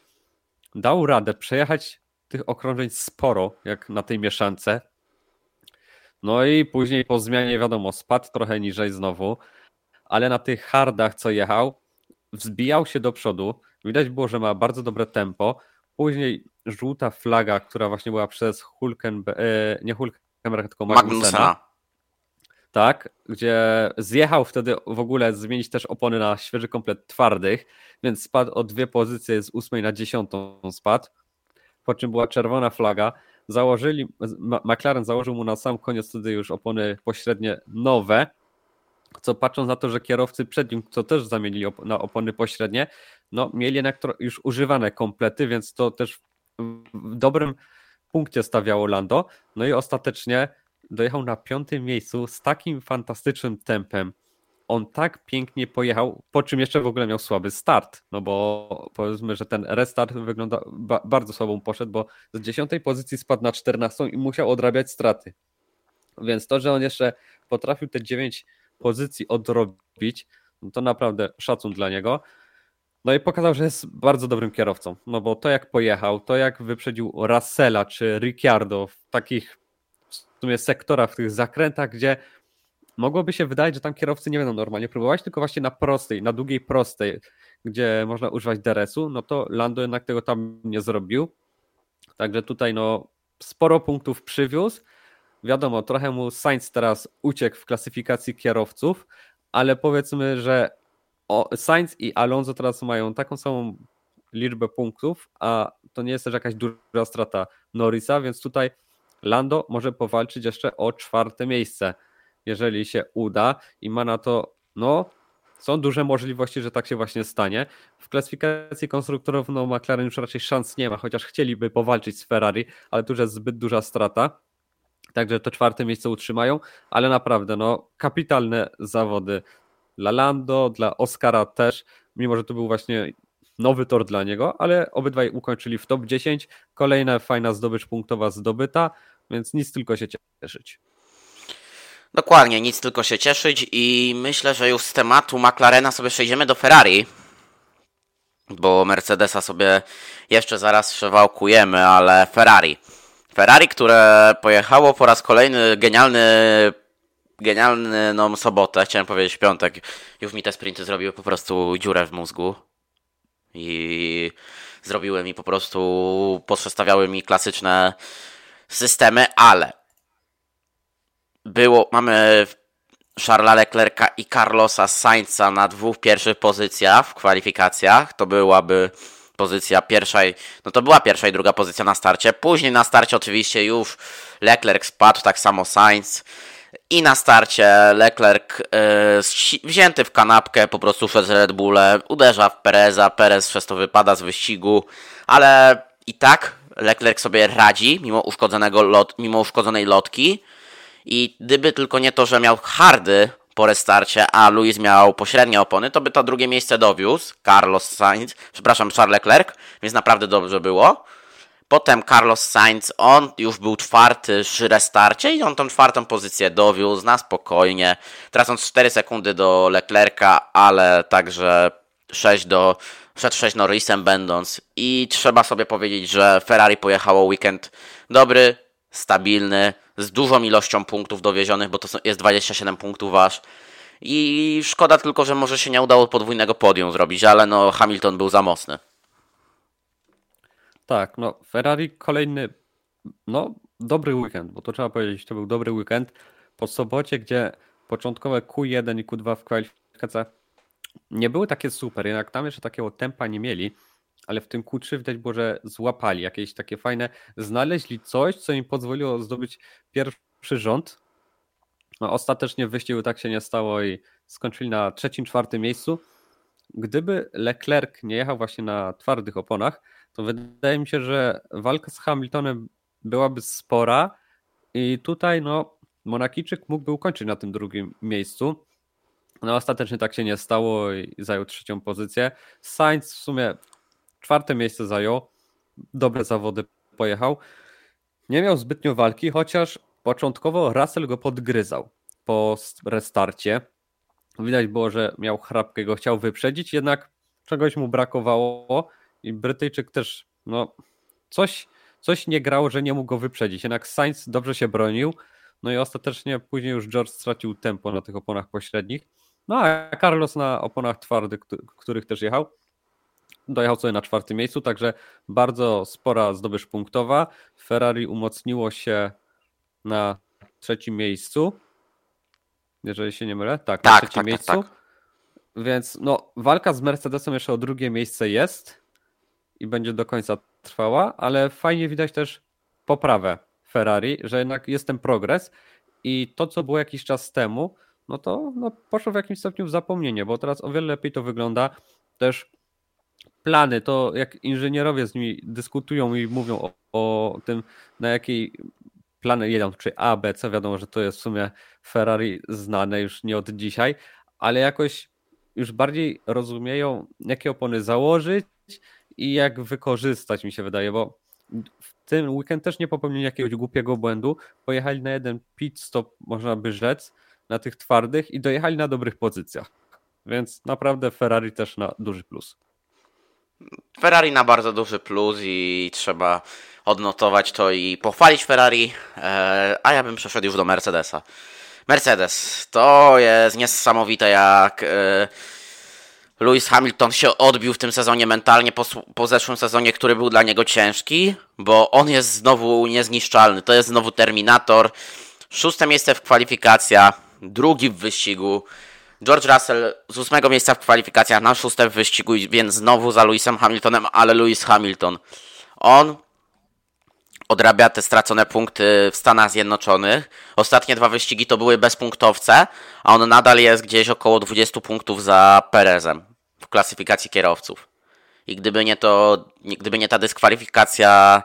Dał radę przejechać tych okrążeń sporo, jak na tej mieszance. No i później po zmianie, wiadomo, spadł trochę niżej znowu, ale na tych hardach, co jechał, wzbijał się do przodu. Widać było, że ma bardzo dobre tempo. Później żółta flaga, która właśnie była przez Hulkenberg, e, nie Hulkenberg, tylko Magnusena. Magnusena. Tak, gdzie zjechał wtedy w ogóle zmienić też opony na świeży komplet twardych, więc spadł o dwie pozycje z ósmej na dziesiątą spadł. Po czym była czerwona flaga. Założyli, McLaren założył mu na sam koniec wtedy już opony pośrednie nowe, co patrząc na to, że kierowcy przed nim, co też zamienili op na opony pośrednie, no mieli jednak już używane komplety, więc to też w dobrym punkcie stawiało Lando. No i ostatecznie dojechał na piątym miejscu z takim fantastycznym tempem. On tak pięknie pojechał, po czym jeszcze w ogóle miał słaby start, no bo powiedzmy, że ten restart wygląda ba bardzo słabo mu poszedł, bo z dziesiątej pozycji spadł na 14 i musiał odrabiać straty. Więc to, że on jeszcze potrafił te 9 pozycji odrobić, no to naprawdę szacun dla niego. No i pokazał, że jest bardzo dobrym kierowcą, no bo to jak pojechał, to jak wyprzedził Russella czy Ricciardo w takich w sumie sektorach, w tych zakrętach, gdzie mogłoby się wydawać, że tam kierowcy nie będą normalnie próbować, tylko właśnie na prostej, na długiej prostej, gdzie można używać DRS-u, no to Lando jednak tego tam nie zrobił. Także tutaj no sporo punktów przywiózł. Wiadomo, trochę mu Sainz teraz uciekł w klasyfikacji kierowców, ale powiedzmy, że Sainz i Alonso teraz mają taką samą liczbę punktów, a to nie jest też jakaś duża strata Norrisa, więc tutaj Lando może powalczyć jeszcze o czwarte miejsce, jeżeli się uda i ma na to, no, są duże możliwości, że tak się właśnie stanie. W klasyfikacji konstruktorów no, McLaren już raczej szans nie ma, chociaż chcieliby powalczyć z Ferrari, ale tu już jest zbyt duża strata. Także to czwarte miejsce utrzymają, ale naprawdę no, kapitalne zawody dla Lando, dla Oscara też, mimo że to był właśnie nowy tor dla niego, ale obydwaj ukończyli w top 10. Kolejna fajna zdobycz punktowa zdobyta, więc nic tylko się cieszyć. Dokładnie, nic tylko się cieszyć i myślę, że już z tematu McLarena sobie przejdziemy do Ferrari, bo Mercedesa sobie jeszcze zaraz przewałkujemy, ale Ferrari. Ferrari, które pojechało po raz kolejny genialny genialną sobotę, chciałem powiedzieć piątek, już mi te sprinty zrobiły po prostu dziurę w mózgu i zrobiły mi po prostu, podstawiały mi klasyczne systemy, ale było, mamy Charlesa Leclerca i Carlosa Sainza na dwóch pierwszych pozycjach w kwalifikacjach. To byłaby pozycja pierwsza, no to była pierwsza i druga pozycja na starcie. Później na starcie oczywiście już Leclerc spadł, tak samo Sainz. I na starcie Leclerc yy, wzięty w kanapkę po prostu przez Red Bulle uderza w Pereza, Perez przez to wypada z wyścigu, ale i tak Leclerc sobie radzi mimo uszkodzonego lot, mimo uszkodzonej lotki i gdyby tylko nie to, że miał hardy po restarcie, a Luis miał pośrednie opony, to by to drugie miejsce dowiózł Carlos Sainz, przepraszam, Charles Leclerc, więc naprawdę dobrze było. Potem Carlos Sainz, on już był czwarty przy restarcie i on tą czwartą pozycję dowiózł na spokojnie, tracąc 4 sekundy do Leclerca, ale także 6 do, 6 Norrisem będąc. I trzeba sobie powiedzieć, że Ferrari pojechało weekend dobry, stabilny, z dużą ilością punktów dowiezionych, bo to jest 27 punktów aż. I szkoda tylko, że może się nie udało podwójnego podium zrobić, ale no Hamilton był za mocny. Tak, no Ferrari kolejny, no dobry weekend, bo to trzeba powiedzieć, to był dobry weekend. Po sobocie, gdzie początkowe Q1 i Q2 w kwalifikacjach nie były takie super, jednak tam jeszcze takiego tempa nie mieli ale w tym Q3 widać było, że złapali jakieś takie fajne, znaleźli coś, co im pozwoliło zdobyć pierwszy rząd. No, ostatecznie w wyścigu tak się nie stało i skończyli na trzecim, czwartym miejscu. Gdyby Leclerc nie jechał właśnie na twardych oponach, to wydaje mi się, że walka z Hamiltonem byłaby spora i tutaj no Monakijczyk mógłby ukończyć na tym drugim miejscu. No ostatecznie tak się nie stało i zajął trzecią pozycję. Sainz w sumie czwarte miejsce zajął, dobre zawody pojechał. Nie miał zbytnio walki, chociaż początkowo Russell go podgryzał po restarcie. Widać było, że miał chrapkę, go chciał wyprzedzić, jednak czegoś mu brakowało i Brytyjczyk też, no, coś, coś nie grało, że nie mógł go wyprzedzić. Jednak Sainz dobrze się bronił, no i ostatecznie później już George stracił tempo na tych oponach pośrednich. No a Carlos na oponach twardych, których też jechał, dojechał sobie na czwartym miejscu, także bardzo spora zdobycz punktowa. Ferrari umocniło się na trzecim miejscu, jeżeli się nie mylę. Tak, tak na trzecim tak, miejscu. Tak, tak. Więc no, walka z Mercedesem jeszcze o drugie miejsce jest i będzie do końca trwała, ale fajnie widać też poprawę Ferrari, że jednak jest ten progres i to, co było jakiś czas temu, no to no, poszło w jakimś stopniu w zapomnienie, bo teraz o wiele lepiej to wygląda. Też plany, to jak inżynierowie z nimi dyskutują i mówią o, o tym, na jakiej plany jedą, czy A, B, C, wiadomo, że to jest w sumie Ferrari znane już nie od dzisiaj, ale jakoś już bardziej rozumieją, jakie opony założyć i jak wykorzystać, mi się wydaje, bo w tym weekend też nie popełnili jakiegoś głupiego błędu. Pojechali na jeden pit stop, można by rzec, na tych twardych i dojechali na dobrych pozycjach. Więc naprawdę Ferrari też na duży plus. Ferrari na bardzo duży plus i trzeba odnotować to i pochwalić Ferrari, e, a ja bym przeszedł już do Mercedesa. Mercedes, to jest niesamowite jak e, Lewis Hamilton się odbił w tym sezonie mentalnie po, po zeszłym sezonie, który był dla niego ciężki, bo on jest znowu niezniszczalny, to jest znowu Terminator. Szóste miejsce w kwalifikacjach, drugi w wyścigu, George Russell z ósmego miejsca w kwalifikacjach na szóste w wyścigu, więc znowu za Lewisem Hamiltonem, ale Lewis Hamilton. On odrabia te stracone punkty w Stanach Zjednoczonych. Ostatnie dwa wyścigi to były bezpunktowce, a on nadal jest gdzieś około 20 punktów za Perezem w klasyfikacji kierowców. I gdyby nie to, gdyby nie ta dyskwalifikacja,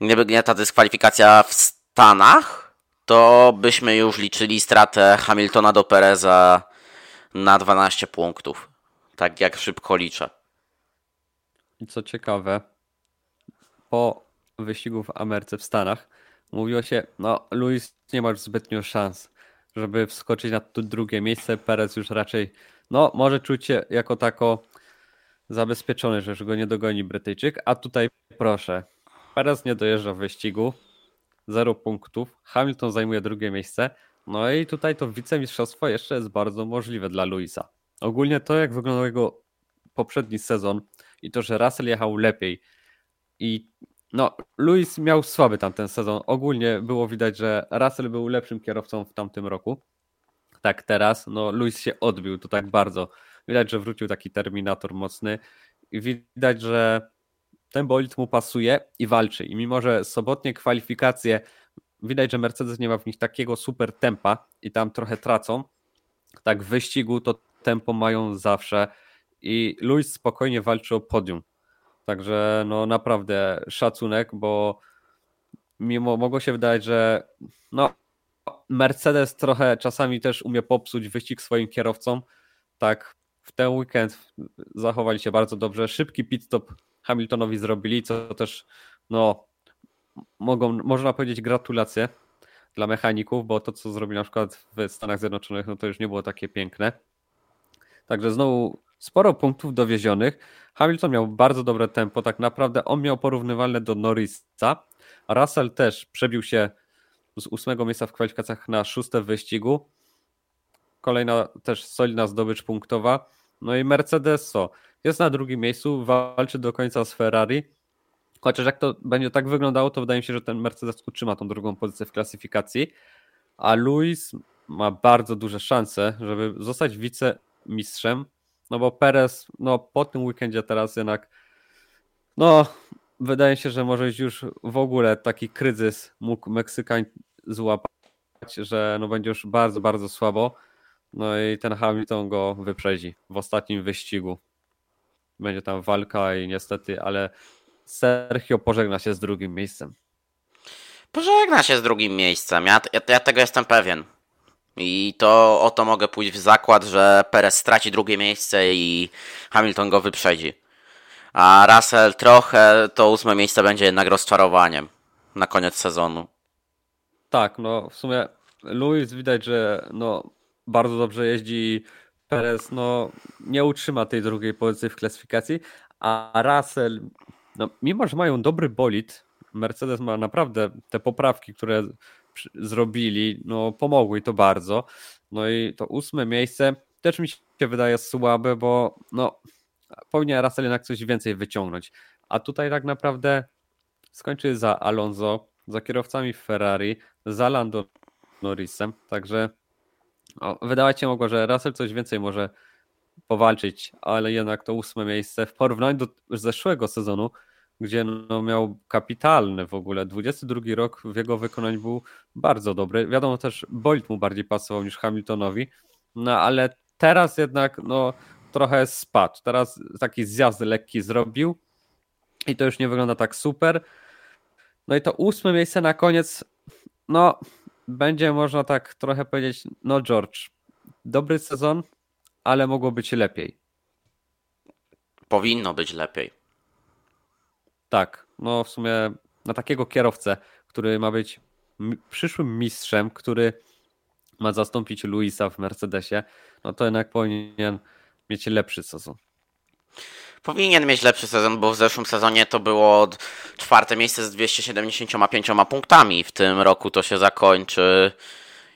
gdyby nie ta dyskwalifikacja w Stanach, to byśmy już liczyli stratę Hamiltona do Pereza na 12 punktów. Tak jak szybko liczę. I co ciekawe, po wyścigu w Ameryce w Stanach mówiło się, no Luis nie ma już zbytnio szans. żeby wskoczyć na to drugie miejsce. Perez już raczej, no, może czuć się jako tako zabezpieczony, że już go nie dogoni Brytyjczyk, a tutaj proszę, Perez nie dojeżdża w wyścigu, zero punktów, Hamilton zajmuje drugie miejsce, no i tutaj to wicemistrzostwo jeszcze jest bardzo możliwe dla Luisa. Ogólnie to, jak wyglądał jego poprzedni sezon i to, że Russell jechał lepiej i no, Luis miał słaby tamten sezon. Ogólnie było widać, że Russell był lepszym kierowcą w tamtym roku. Tak teraz, no Luis się odbił to tak bardzo. Widać, że wrócił taki terminator mocny i widać, że ten bolid mu pasuje i walczy. I mimo, że sobotnie kwalifikacje widać, że Mercedes nie ma w nich takiego super tempa i tam trochę tracą, tak w wyścigu to tempo mają zawsze i Luis spokojnie walczy o podium. Także no naprawdę szacunek, bo mimo mogło się wydać, że no Mercedes trochę czasami też umie popsuć wyścig swoim kierowcom. Tak, w ten weekend zachowali się bardzo dobrze. Szybki pit stop Hamiltonowi zrobili, co też no mogą, można powiedzieć gratulacje dla mechaników, bo to co zrobili na przykład w Stanach Zjednoczonych, no to już nie było takie piękne. Także znowu sporo punktów dowiezionych. Hamilton miał bardzo dobre tempo, tak naprawdę on miał porównywalne do Norrisa. Russell też przebił się z ósmego miejsca w kwalifikacjach na szóste wyścigu. Kolejna też solidna zdobycz punktowa. No i Mercedes co? Jest na drugim miejscu, walczy do końca z Ferrari. Chociaż jak to będzie tak wyglądało, to wydaje mi się, że ten Mercedes utrzyma tą drugą pozycję w klasyfikacji. A Luis ma bardzo duże szanse, żeby zostać wicemistrzem no bo Perez, no po tym weekendzie teraz jednak, no wydaje się, że może już w ogóle taki kryzys mógł Meksykań złapać, że no będzie już bardzo, bardzo słabo. No i ten Hamilton go wyprzedzi w ostatnim wyścigu. Będzie tam walka i niestety, ale Sergio pożegna się z drugim miejscem. Pożegna się z drugim miejscem. Ja, ja, ja tego jestem pewien. I to o to mogę pójść w zakład, że Perez straci drugie miejsce i Hamilton go wyprzedzi. A Russell trochę to ósme miejsce będzie jednak rozczarowaniem na koniec sezonu. Tak, no w sumie Lewis widać, że no bardzo dobrze jeździ. Perez no nie utrzyma tej drugiej pozycji w klasyfikacji, a Russell, no mimo że mają dobry bolid, Mercedes ma naprawdę te poprawki, które zrobili, no pomogły to bardzo. No i to ósme miejsce też mi się wydaje słabe, bo no powinien Russell jednak coś więcej wyciągnąć. A tutaj tak naprawdę skończy za Alonso, za kierowcami Ferrari, za Lando Norrisem, także wydawać się mogło, że Russell coś więcej może powalczyć, ale jednak to ósme miejsce w porównaniu do zeszłego sezonu gdzie no miał kapitalny w ogóle. 22 rok w jego wykonaniu był bardzo dobry. Wiadomo też, Bolt mu bardziej pasował niż Hamiltonowi, no ale teraz jednak no trochę spadł. Teraz taki zjazd lekki zrobił i to już nie wygląda tak super. No i to ósme miejsce na koniec, no będzie można tak trochę powiedzieć, no George, dobry sezon, ale mogło być lepiej. Powinno być lepiej. Tak, no w sumie na takiego kierowcę, który ma być przyszłym mistrzem, który ma zastąpić Luisa w Mercedesie, no to jednak powinien mieć lepszy sezon. Powinien mieć lepszy sezon, bo w zeszłym sezonie to było czwarte miejsce z 275 punktami. W tym roku to się zakończy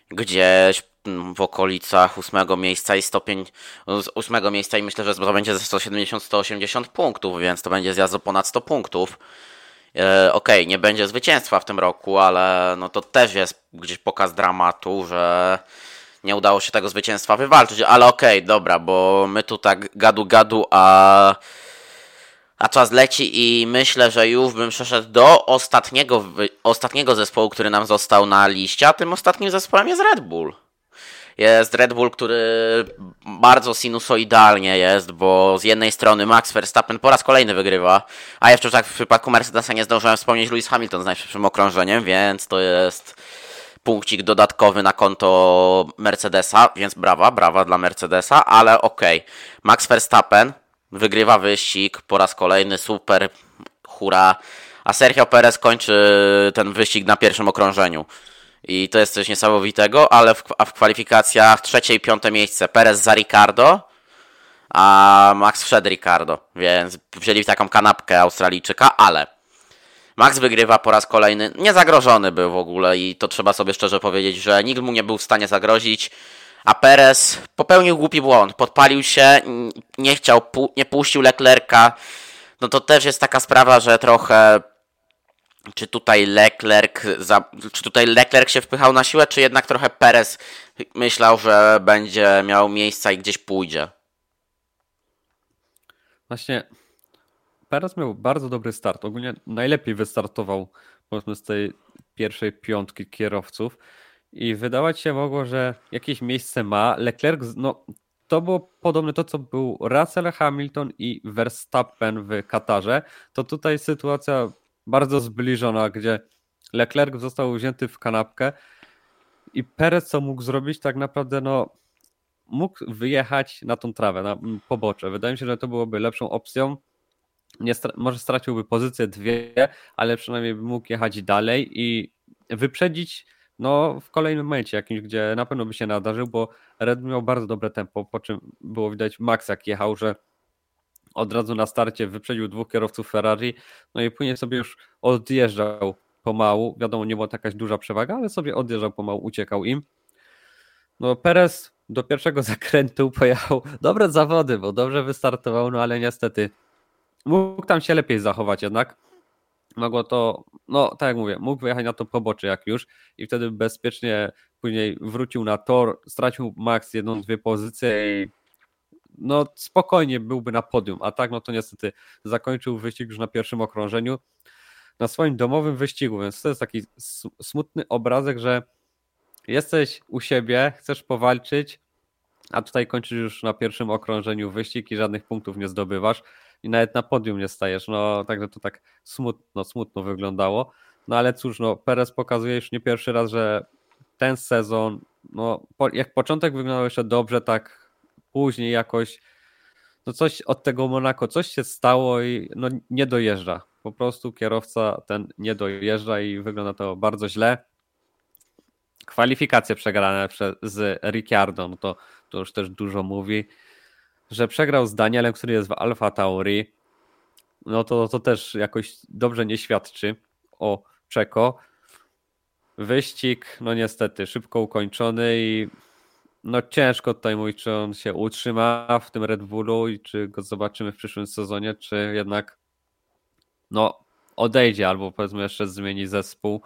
gdzieś w okolicach ósmego miejsca i stopień z ósmego miejsca i myślę, że to będzie ze 170-180 punktów, więc to będzie zjazd o ponad 100 punktów. E, Okej, okay, nie będzie zwycięstwa w tym roku, ale no to też jest gdzieś pokaz dramatu, że nie udało się tego zwycięstwa wywalczyć, ale okej, okay, dobra, bo my tu tak gadu gadu, a a czas leci i myślę, że już bym przeszedł do ostatniego, ostatniego zespołu, który nam został na liście, a tym ostatnim zespołem jest Red Bull. Jest Red Bull, który bardzo sinusoidalnie jest, bo z jednej strony Max Verstappen po raz kolejny wygrywa, a jeszcze tak w przypadku Mercedesa nie zdążyłem wspomnieć Lewis Hamilton z najszybszym okrążeniem, więc to jest punkcik dodatkowy na konto Mercedesa, więc brawa, brawa dla Mercedesa, ale okej. Okay. Max Verstappen wygrywa wyścig po raz kolejny, super, hura, a Sergio Perez kończy ten wyścig na pierwszym okrążeniu. I to jest coś niesamowitego, ale w, a w kwalifikacjach trzecie i piąte miejsce Perez za Ricardo, a Max wszedł Ricardo, więc wzięli taką kanapkę Australijczyka, ale Max wygrywa po raz kolejny. Niezagrożony był w ogóle i to trzeba sobie szczerze powiedzieć, że nikt mu nie był w stanie zagrozić. A Perez popełnił głupi błąd. Podpalił się, nie chciał, nie puścił Leclerca. No to też jest taka sprawa, że trochę czy tutaj Leclerc, za, czy tutaj Leclerc się wpychał na siłę, czy jednak trochę Perez myślał, że będzie miał miejsca i gdzieś pójdzie. Właśnie Perez miał bardzo dobry start. Ogólnie najlepiej wystartował powiedzmy z tej pierwszej piątki kierowców i wydawać się mogło, że jakieś miejsce ma. Leclerc, no to było podobne to, co był Russell Hamilton i Verstappen w Katarze. To tutaj sytuacja bardzo zbliżona, gdzie Leclerc został wzięty w kanapkę i Perez co mógł zrobić tak naprawdę, no mógł wyjechać na tą trawę, na pobocze. Wydaje mi się, że to byłoby lepszą opcją. Nie stra może straciłby pozycję dwie, ale przynajmniej by mógł jechać dalej i wyprzedzić no, w kolejnym momencie jakimś, gdzie na pewno by się nadarzył, bo Red miał bardzo dobre tempo, po czym było widać Max jak jechał, że od razu na starcie wyprzedził dwóch kierowców Ferrari, no i później sobie już odjeżdżał pomału, wiadomo nie była to jakaś duża przewaga, ale sobie odjeżdżał pomału, uciekał im. No Perez do pierwszego zakrętu pojechał dobre zawody, bo dobrze wystartował, no ale niestety mógł tam się lepiej zachować jednak. Mogło to, no tak jak mówię, mógł wyjechać na to pobocze jak już i wtedy bezpiecznie później wrócił na tor, stracił max jedną, dwie pozycje i no spokojnie byłby na podium, a tak no to niestety zakończył wyścig już na pierwszym okrążeniu na swoim domowym wyścigu, więc to jest taki smutny obrazek, że jesteś u siebie, chcesz powalczyć, a tutaj kończysz już na pierwszym okrążeniu wyścig i żadnych punktów nie zdobywasz i nawet na podium nie stajesz, no także to tak smutno, smutno wyglądało, no ale cóż, no Perez pokazuje już nie pierwszy raz, że ten sezon, no jak początek wyglądał jeszcze dobrze, tak później jakoś no coś od tego Monako, coś się stało i no nie dojeżdża. Po prostu kierowca ten nie dojeżdża i wygląda to bardzo źle. Kwalifikacje przegrane z Ricciardo, no to, to już też dużo mówi. Że przegrał z Danielem, który jest w Alfa Tauri, no to, to też jakoś dobrze nie świadczy o Czeko. Wyścig, no niestety, szybko ukończony i no ciężko tutaj mówić, czy on się utrzyma w tym Red Bullu i czy go zobaczymy w przyszłym sezonie, czy jednak no odejdzie albo powiedzmy jeszcze zmieni zespół,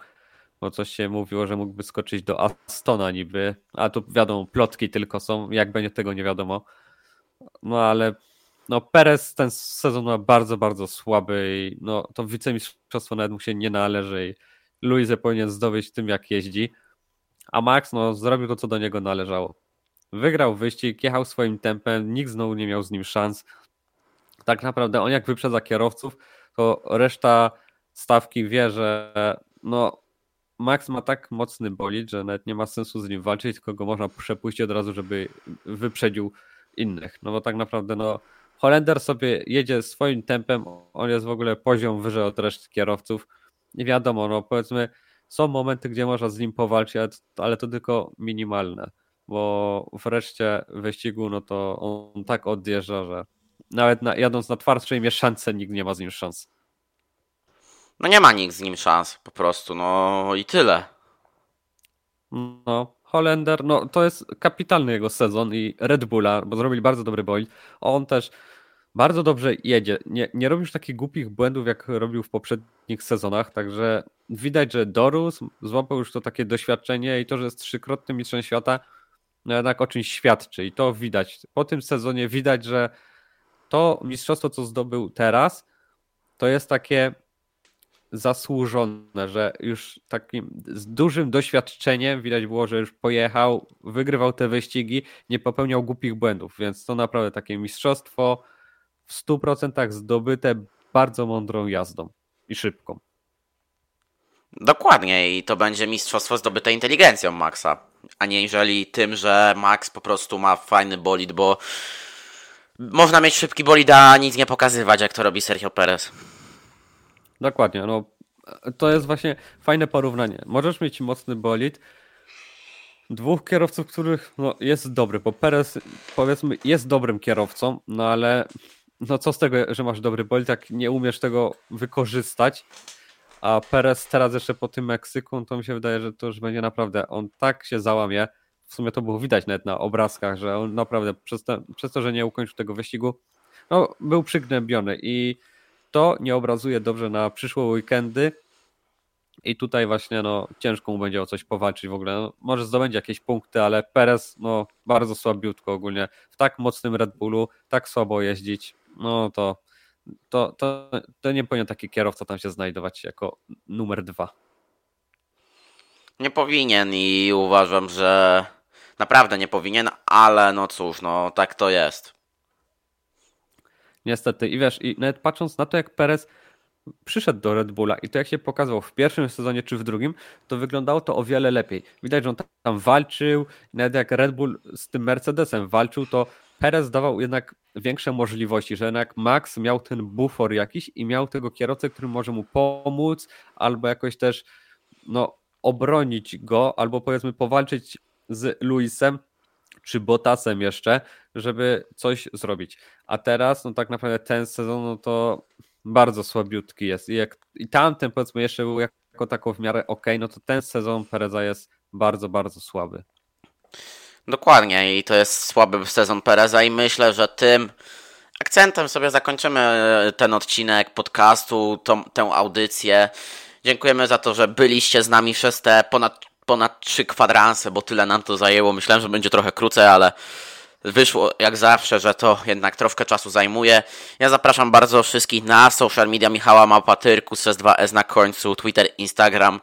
bo coś się mówiło, że mógłby skoczyć do Astona niby, a tu wiadomo, plotki tylko są, jak będzie tego nie wiadomo. No ale no Perez ten sezon ma bardzo, bardzo słaby i no to wicemistrzostwo nawet mu się nie należy i Luize powinien zdobyć tym jak jeździ, a Max no zrobił to co do niego należało. Wygrał wyścig, jechał swoim tempem, nikt znowu nie miał z nim szans. Tak naprawdę on jak wyprzedza kierowców, to reszta stawki wie, że no Max ma tak mocny bolid, że nawet nie ma sensu z nim walczyć, tylko go można przepuścić od razu, żeby wyprzedził innych. No bo tak naprawdę no Holender sobie jedzie swoim tempem, on jest w ogóle poziom wyżej od reszty kierowców. Nie wiadomo, no powiedzmy są momenty, gdzie można z nim powalczyć, ale to tylko minimalne bo wreszcie wyścigu, no to on tak odjeżdża, że nawet na, jadąc na twardszej mieszance nikt nie ma z nim szans. No nie ma nikt z nim szans, po prostu, no i tyle. No, Holender, no to jest kapitalny jego sezon i Red Bulla, bo zrobili bardzo dobry bolid. On też bardzo dobrze jedzie. Nie, nie robi już takich głupich błędów, jak robił w poprzednich sezonach, także widać, że dorósł, złapał już to takie doświadczenie i to, że jest trzykrotnym mistrzem świata, no jednak o czymś świadczy i to widać. Po tym sezonie widać, że to mistrzostwo, co zdobył teraz, to jest takie zasłużone, że już takim z dużym doświadczeniem widać było, że już pojechał, wygrywał te wyścigi, nie popełniał głupich błędów, więc to naprawdę takie mistrzostwo w 100% zdobyte bardzo mądrą jazdą i szybką. Dokładnie i to będzie mistrzostwo zdobyte inteligencją Maxa, a nie jeżeli tym, że Max po prostu ma fajny bolid, bo można mieć szybki bolid, a nic nie pokazywać, jak to robi Sergio Perez. Dokładnie, no to jest właśnie fajne porównanie. Możesz mieć mocny bolid, dwóch kierowców, których no, jest dobry, bo Perez powiedzmy jest dobrym kierowcą, no ale no co z tego, że masz dobry bolid, jak nie umiesz tego wykorzystać, a Perez teraz jeszcze po tym Meksyku, to mi się wydaje, że to już będzie naprawdę, on tak się załamie, w sumie to było widać nawet na obrazkach, że on naprawdę przez, te, przez to, że nie ukończył tego wyścigu, no był przygnębiony i to nie obrazuje dobrze na przyszłe weekendy, i tutaj właśnie no, ciężko mu będzie o coś powalczyć w ogóle. No, może zdobędzie jakieś punkty, ale Perez no, bardzo słabiutko ogólnie. W tak mocnym Red Bullu, tak słabo jeździć, no to, to, to, to nie powinien taki kierowca tam się znajdować jako numer dwa. Nie powinien i uważam, że naprawdę nie powinien, ale no cóż, no tak to jest. Niestety. I wiesz, i nawet patrząc na to, jak Perez przyszedł do Red Bulla i to jak się pokazał w pierwszym sezonie czy w drugim, to wyglądało to o wiele lepiej. Widać, że on tam walczył, nawet jak Red Bull z tym Mercedesem walczył, to Perez dawał jednak większe możliwości, że jednak Max miał ten bufor jakiś i miał tego kierowcę, który może mu pomóc, albo jakoś też no, obronić go, albo powiedzmy powalczyć z Luisem czy Botasem jeszcze, żeby coś zrobić. A teraz, no tak naprawdę ten sezon, no to bardzo słabiutki jest. I, jak, i tamten powiedzmy jeszcze był jako tako w miarę ok, no to ten sezon Pereza jest bardzo, bardzo słaby. Dokładnie i to jest słaby sezon Pereza i myślę, że tym akcentem sobie zakończymy ten odcinek podcastu, tą, tę audycję. Dziękujemy za to, że byliście z nami przez te ponad, ponad trzy kwadranse, bo tyle nam to zajęło. Myślałem, że będzie trochę krócej, ale wyszło jak zawsze, że to jednak troszkę czasu zajmuje. Ja zapraszam bardzo wszystkich na social media Michała Małpa Tyrku, S2S na końcu, Twitter, Instagram.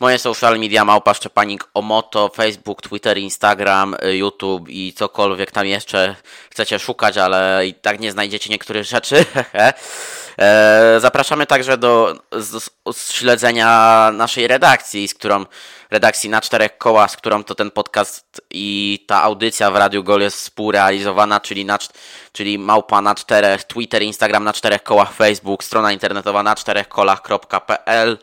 Moje social media Małpa Szczepanik Omoto, Facebook, Twitter, Instagram, YouTube i cokolwiek tam jeszcze chcecie szukać, ale i tak nie znajdziecie niektórych rzeczy. E, zapraszamy także do śledzenia naszej redakcji, z którą redakcji na czterech kołach, z którą to ten podcast i ta audycja w Radiu Gol jest współrealizowana, czyli, na, czyli małpa na czterech, Twitter, Instagram na czterech kołach, Facebook, strona internetowa na czterech kolach.pl.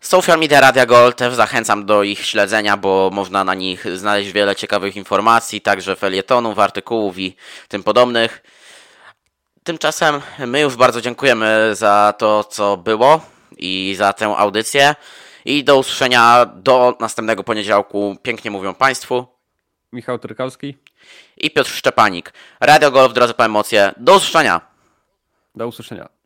Social media Radia Gol też zachęcam do ich śledzenia, bo można na nich znaleźć wiele ciekawych informacji, także felietonów, artykułów i tym podobnych. Tymczasem my już bardzo dziękujemy za to, co było i za tę audycję. I do usłyszenia do następnego poniedziałku. Pięknie mówią Państwu. Michał Trykowski i Piotr Szczepanik. Radio Golf, drodzy po emocje. Do usłyszenia. Do usłyszenia.